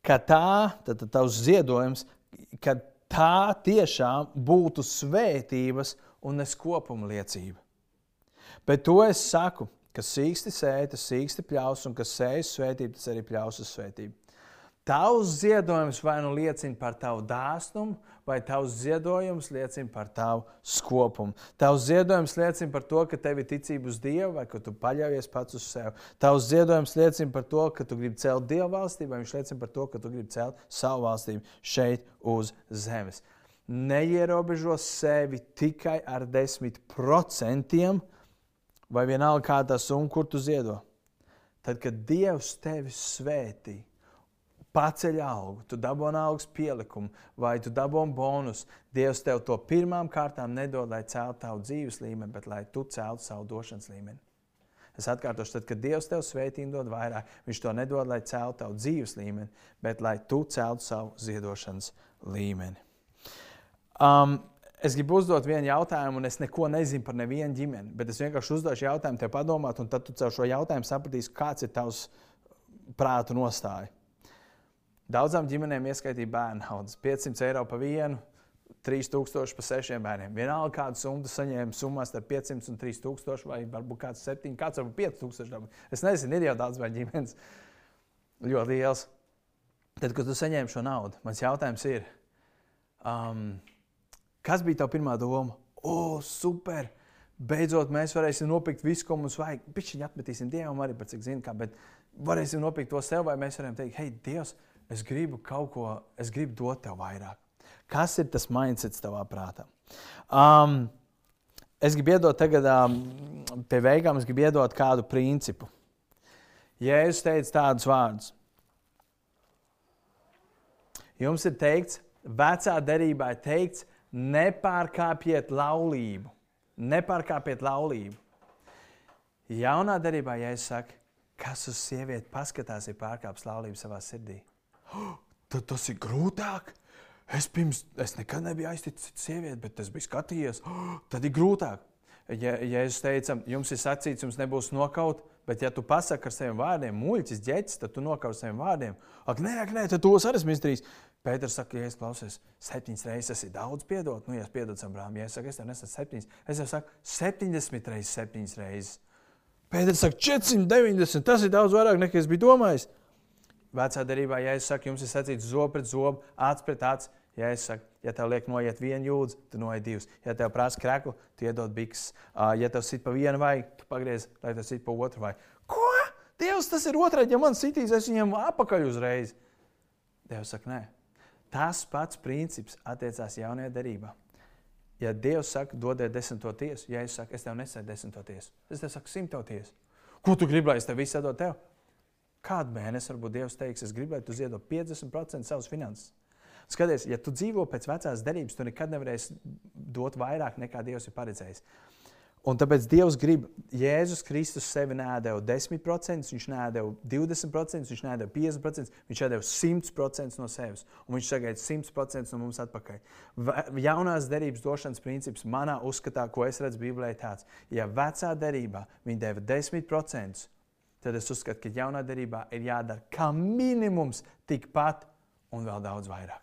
Ka tā, tad, tad tavs ziedojums, ka tā tiešām būtu svētības un neskopuma liecība. Bet to es saku, ka sīksti sēž, tas sīksti pļaus, un kas sēž svētību, tas arī pļaus uz svētību. Tavs ziedojums vai nu liecina par tavu dāsnumu, vai tavs ziedojums liecina par tavu skopumu. Tavs ziedojums liecina par to, ka tev ir ticība uz Dievu, vai ka tu paļaujies pats uz sevi. Tavs ziedojums liecina par to, ka tu gribi celt Dieva valstību, vai viņš liecina par to, ka tu gribi celt savu valstību šeit uz zemes. Neierobežo sevi tikai ar desmit procentiem, vai vienalga kādā summa, kur tu ziedo. Tad, kad Dievs tevi svētī, paceļ algu, tu dabūji algas pielikumu vai tu dabūji bonus. Dievs tev to pirmām kārtām nedod, lai celtu tavu dzīves līmeni, bet lai tu celtu savu došanas līmeni. Es atkārtošu, tad, kad Dievs tev svētību dod vairāk, Viņš to nedod, lai celtu tavu dzīves līmeni, bet lai tu celtu savu ziedošanas līmeni. Um, es gribu uzdot vienu jautājumu, un es neko nezinu par nevienu ģimeni, bet es vienkārši uzdošu jautājumu, tev padomāt, un tad tu caur šo jautājumu sapratīsi, kāds ir tavs prātu nostāja. Daudzām ģimenēm ieskaitīja bērnu naudas - 500 eiro pa vienu, 3000 par sešiem bērniem. Vienalga, kādu summu saņēma summā starp 500 un 3000, vai varbūt kāds 7, kāds varbūt 5000. Es nezinu, ir jau daudz vai ģimenes ļoti liels. Tad, kad tu saņēmi šo naudu, mans jautājums ir, um, kas bija tavs pirmā doma? O, super! Beidzot, mēs varēsim nopirkt visu, ko mums vajag. Pišķiņi atmetīsim Dievam arī par cik zinu, kā, bet varēsim nopirkt to sev, vai mēs varam teikt, hei, Dievs, es gribu kaut ko, es gribu dot tev vairāk. Kas ir tas mindsets tavā prātā? Um, es gribu iedot tagad, um, pie beigām, es gribu iedot kādu principu. Jēzus teica tādus vārdus. Jums ir teikts, vecā derībā ir teikts, nepārkāpiet laulību. Nepārkāpiet laulību. Jaunā derībā, ja es saku, kas uz sievieti paskatās, ir pārkāpis laulību savā sirdī. *gasps* Tad tas ir grūtāk. Es pirms es nekad nebiju aizticis sievieti, bet es biju skatījies, oh, *gasps* tad ir grūtāk. Ja, ja es teicu, jums ir sacīts, jums nebūs nokaut, bet ja tu pasaki ar saviem vārdiem, muļķis, ģeķis, tad tu nokausi saviem vārdiem. Ak, nē, ak, nē, tad tos arī esmu izdarījis. Pēters saka, ja es klausos, septiņas reizes tas ir daudz piedot. Nu, ja es piedodu Abrahamam, ja es saku, es tev nesaku septiņas, es jau saku, septiņdesmit reizes, septiņas reizes. Pēters saka, 490, tas ir daudz vairāk nekā es biju domājis. Vecā darbā, ja es saku, jums ir sacīts zobu pret zobu, acis pret acis, ja es saku, ja tev liek noiet vienu jūdzi, tu noiet divas. Ja tev prasa kreklu, tu iedod bikses. Ja tev sit pa vienu vai, tu pagriez, lai tev sit pa otru vai. Ko? Dievs, tas ir otrais, ja man sitīs, es viņam apakaļ uzreiz. Dievs saka, nē. Tas pats princips attiecās jaunajā darbā. Ja Dievs saka, dodiet desmito tiesu, ja es saku, es tev nesēju desmito tiesu, es tev saku simto tiesu. Ko tu gribi, lai es tev visu tev? Kādu mēnesi varbūt Dievs teiks, es gribu, lai tu ziedot 50% savas finanses. Skaties, ja tu dzīvo pēc vecās derības, tu nekad nevarēsi dot vairāk nekā Dievs ir paredzējis. Un tāpēc Dievs grib, Jēzus Kristus sevi nēdēja 10%, viņš nēdēja 20%, viņš nēdēja 50%, viņš nēdēja 100% no sevis. Un viņš sagaida 100% no mums atpakaļ. Jaunās derības došanas princips manā uzskatā, ko es redzu Bībelē, ir tāds, ja vecā derībā viņi deva 10%, tad es uzskatu, ka jaunā derībā ir jādara kā minimums tikpat un vēl daudz vairāk.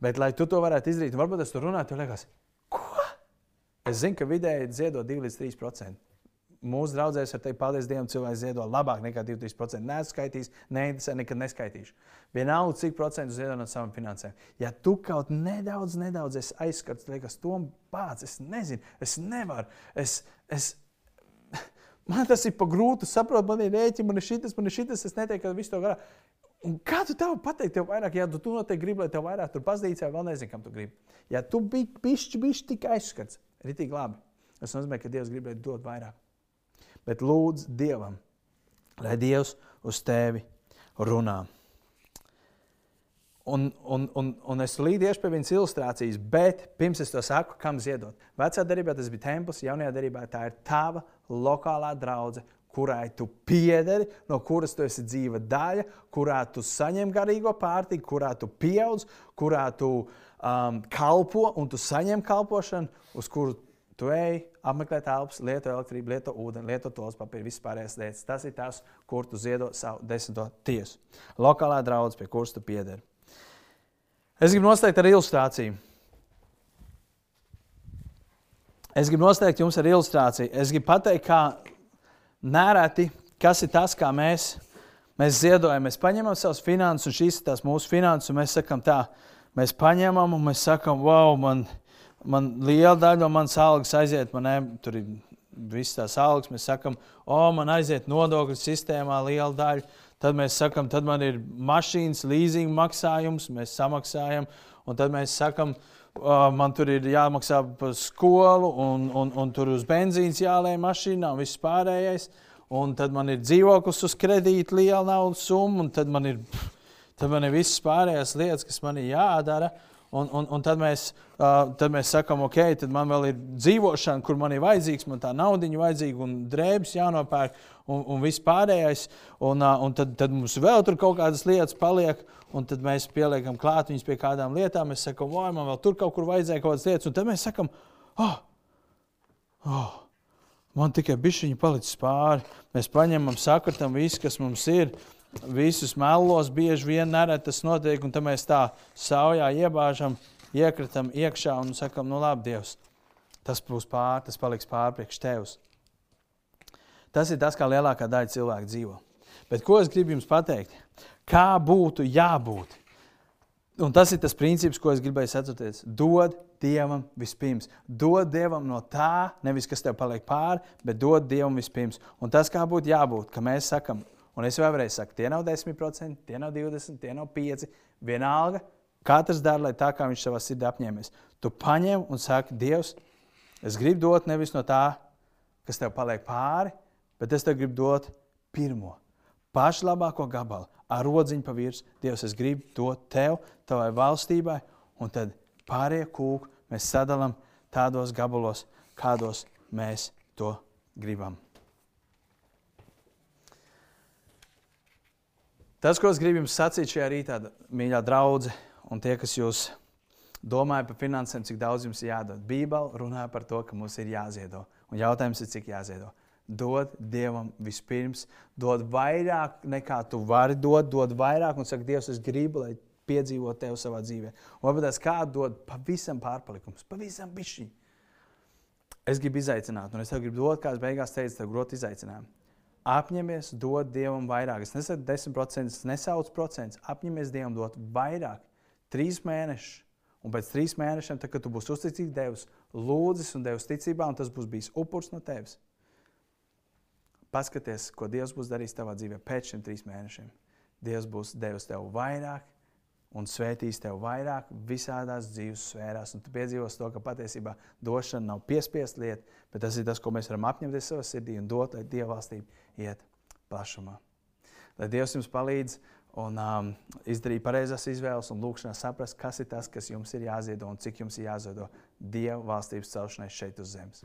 Bet, lai tu to varētu izdarīt, varbūt es tur runāju, tev liekas, ko? Es zinu, ka vidēji ziedo 2 līdz 3%. Mūsu draugzēs ar tevi, paldies Dievam, cilvēks ziedo labāk nekā 2-3%. Nē, skaitīs, neinteresē, nekad neskaitīšu. Vienalga, cik procentu ziedo no savām finansēm. Ja tu kaut nedaudz, nedaudz aizskats, liekas, to pats, es nezinu, es nevaru. Es, es, Man tas ir pa grūti saprast, man ir rēķini, man ir šis, man ir šis. Es neteiktu, ka viss to garā. Un kā tu tev pateici, tev vairāk, ja tu, noteikti gribi, lai tev vairāk tur pazīst, vai vēl nezini, kam tu gribi. Ja tu biji pišķi, pišķi tik aizskats, ritīgi labi. Tas nozīmē, ka Dievs grib, lai dod vairāk. Bet lūdz Dievam, lai Dievs uz tevi runā. Un, un, un, un es līdiešu pie viņas ilustrācijas, bet pirms es to saku, kam ziedot. Vecā darbā tas bija templis, jaunajā darbā tā ir tava lokālā draudzene, kurai tu piederi, no kuras tu esi dzīva daļa, kurā tu saņem garīgo pārtiku, kurā tu pieaug, kurā tu um, kalpo un tu saņem kalpošanu, uz kuru tu ej, apmeklē telpas, lieto elektrību, lieto ūdeni, lieto tos papīru, vispārējās lietas. Tas ir tas, kur tu ziedo savu desmito tiesu. Lokālā draudzene, pie kuras tu piederi. Es gribu noslēgt ar ilustrāciju. Es gribu noslēgt jums ar ilustrāciju. Es gribu pateikt, kā nereti, kas ir tas, kā mēs, mēs ziedojam. Mēs paņemam savus finanses, un šīs ir tās mūsu finanses, un mēs sakām tā, mēs paņemam un mēs sakām, wow, man, man liela daļa no manas algas aiziet, man ne, tur ir visas tās algas, mēs sakām, o, man aiziet nodokļu sistēmā liela daļa. Tad mēs sakām, tad man ir mašīnas, leasing maksājums, mēs samaksājam. Un tad mēs sakām, uh, man tur ir jāmaksā par skolu, un, un, un tur uz benzīnas jālēj mašīnā un viss pārējais. Un tad man ir dzīvoklis uz kredīta, liela naudas summa, un tad man ir Tad man ir visas pārējās lietas, kas man ir jādara. Un, un, un tad, mēs, uh, tad mēs sakām, ok, tad man vēl ir dzīvošana, kur man ir vajadzīgs, man tā naudiņa vajadzīga, un drēbes jānopērk, un, un viss pārējais. Un, uh, un tad, tad mums vēl tur kaut kādas lietas paliek, un tad mēs pieliekam klāt viņus pie kādām lietām. Mēs sakām, vai man vēl tur kaut kur vajadzēja kaut kādas lietas, un tad mēs sakām, oh, oh, man tikai bišķiņi palicis pāri. Mēs paņemam, sakritam visu, kas mums ir visus melos bieži vien nereti tas notiek, un tad mēs tā saujā iebāžam, iekritam iekšā un sakam, nu labi, Dievs, tas būs pār, tas paliks pār priekš Tevs. Tas ir tas, kā lielākā daļa cilvēku dzīvo. Bet ko es gribu jums pateikt? Kā būtu jābūt? Un tas ir tas princips, ko es gribēju sacīt. Dod Dievam vispirms. Dod Dievam no tā, nevis kas tev paliek pāri, bet dod Dievam vispirms. Un tas, kā būtu jābūt, ka mēs sakam, Un es vēlreiz saku, tie nav 10%, tie nav 20%, tie nav 5%. Vienalga, katrs dara, lai tā kā viņš savā sirdī apņēmies. Tu paņem un saki, Dievs, es gribu dot nevis no tā, kas tev paliek pāri, bet es tev gribu dot pirmo, pašu labāko gabalu, ar rodziņu pa virsmu. Dievs, es gribu dot tev, tavai valstībai, un tad pārējie kūku mēs sadalām tādos gabalos, kādos mēs to gribam. Tas, ko es gribu jums sacīt šajā rītā, mīļā draudzene, un tie, kas jūs domājat par finansēm, cik daudz jums jādod. Bībele runā par to, ka mums ir jāziedo. Un jautājums ir, cik jāziedo. Dod Dievam vispirms, dod vairāk nekā tu vari dot, dod vairāk un saka, Dievs, es gribu, lai piedzīvo tevi savā dzīvē. Un varbūt kādu dod pavisam pārpalikums, pavisam bišķi. Es gribu izaicināt, un es tev gribu dot, kāds beigās teica, tev grūti izaicinājumu. Apņemies dot Dievam vairāk. Es nesaku 10%, es nesaucu procentus. Apņemies Dievam dot vairāk. Trīs mēnešus. Un pēc trīs mēnešiem, tad, kad tu būsi uzticīgs Dievam, lūdzis un devis ticībā, un tas būs bijis upurs no tevis. Paskaties, ko Dievs būs darījis tavā dzīvē pēc šiem trīs mēnešiem. Dievs būs devis tev vairāk, un svētīs tev vairāk visādās dzīves sfērās. Un tu piedzīvos to, ka patiesībā došana nav piespiesta lieta, bet tas ir tas, ko mēs varam apņemties savā sirdī un dot, lai Dieva valstība iet plašumā. Lai Dievs jums palīdz un um, izdarīt pareizās izvēles un lūkšanā saprast, kas ir tas, kas jums ir jāziedo un cik jums ir jāziedo Dieva valstības celšanai šeit uz zemes.